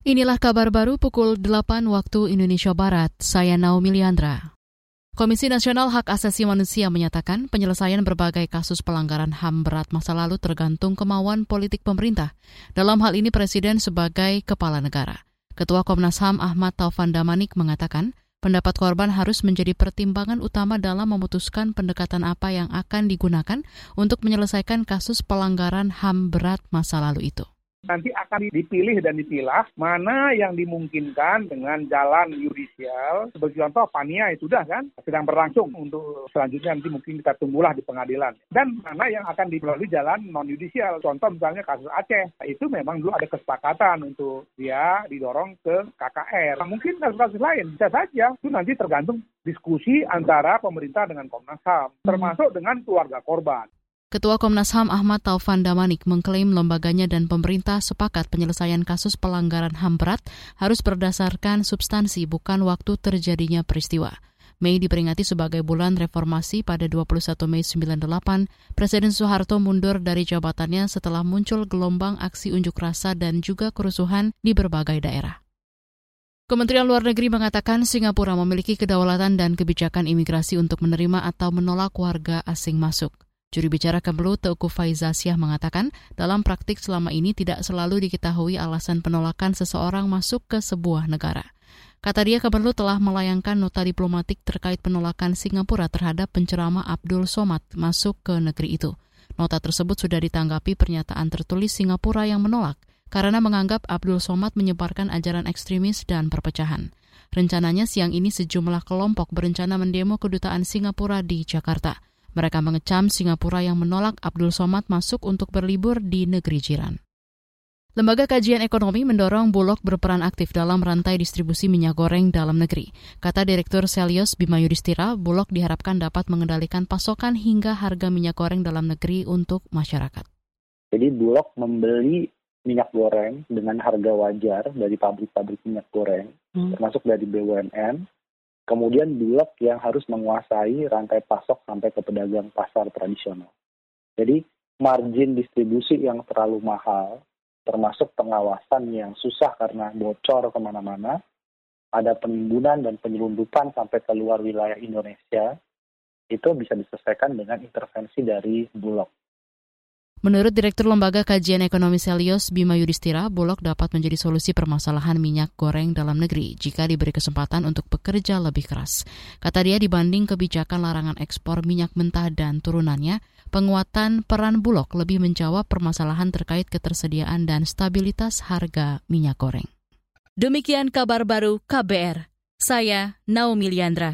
Inilah kabar baru pukul 8 waktu Indonesia Barat. Saya Naomi Liandra. Komisi Nasional Hak Asasi Manusia menyatakan penyelesaian berbagai kasus pelanggaran HAM berat masa lalu tergantung kemauan politik pemerintah. Dalam hal ini Presiden sebagai kepala negara. Ketua Komnas HAM Ahmad Taufan Damanik mengatakan, pendapat korban harus menjadi pertimbangan utama dalam memutuskan pendekatan apa yang akan digunakan untuk menyelesaikan kasus pelanggaran HAM berat masa lalu itu nanti akan dipilih dan dipilah mana yang dimungkinkan dengan jalan yudisial. Sebagai contoh, Pania itu sudah kan sedang berlangsung untuk selanjutnya nanti mungkin kita tunggulah di pengadilan. Dan mana yang akan dilalui jalan non yudisial. Contoh misalnya kasus Aceh, itu memang dulu ada kesepakatan untuk dia didorong ke KKR. Nah, mungkin kasus-kasus lain bisa saja itu nanti tergantung diskusi antara pemerintah dengan Komnas HAM, termasuk dengan keluarga korban. Ketua Komnas HAM Ahmad Taufan Damanik mengklaim lembaganya dan pemerintah sepakat penyelesaian kasus pelanggaran HAM berat harus berdasarkan substansi bukan waktu terjadinya peristiwa. Mei diperingati sebagai bulan reformasi pada 21 Mei 98, Presiden Soeharto mundur dari jabatannya setelah muncul gelombang aksi unjuk rasa dan juga kerusuhan di berbagai daerah. Kementerian Luar Negeri mengatakan Singapura memiliki kedaulatan dan kebijakan imigrasi untuk menerima atau menolak warga asing masuk. Juri bicara Kemlu Teuku Faizasyah mengatakan, dalam praktik selama ini tidak selalu diketahui alasan penolakan seseorang masuk ke sebuah negara. Kata dia, Kemenlu telah melayangkan nota diplomatik terkait penolakan Singapura terhadap penceramah Abdul Somad masuk ke negeri itu. Nota tersebut sudah ditanggapi pernyataan tertulis Singapura yang menolak karena menganggap Abdul Somad menyebarkan ajaran ekstremis dan perpecahan. Rencananya siang ini sejumlah kelompok berencana mendemo kedutaan Singapura di Jakarta. Mereka mengecam Singapura yang menolak Abdul Somad masuk untuk berlibur di negeri jiran. Lembaga Kajian Ekonomi mendorong Bulog berperan aktif dalam rantai distribusi minyak goreng dalam negeri. Kata Direktur Selios Bima Yudhistira, Bulog diharapkan dapat mengendalikan pasokan hingga harga minyak goreng dalam negeri untuk masyarakat. Jadi Bulog membeli minyak goreng dengan harga wajar dari pabrik-pabrik minyak goreng, hmm. termasuk dari BUMN, Kemudian Bulog yang harus menguasai rantai pasok sampai ke pedagang pasar tradisional. Jadi margin distribusi yang terlalu mahal, termasuk pengawasan yang susah karena bocor ke mana-mana, ada penimbunan dan penyelundupan sampai ke luar wilayah Indonesia, itu bisa diselesaikan dengan intervensi dari Bulog. Menurut Direktur Lembaga Kajian Ekonomi Selios Bima Yudhistira, Bulog dapat menjadi solusi permasalahan minyak goreng dalam negeri jika diberi kesempatan untuk bekerja lebih keras. Kata dia dibanding kebijakan larangan ekspor minyak mentah dan turunannya, penguatan peran Bulog lebih menjawab permasalahan terkait ketersediaan dan stabilitas harga minyak goreng. Demikian kabar baru KBR. Saya Naomi Liandra.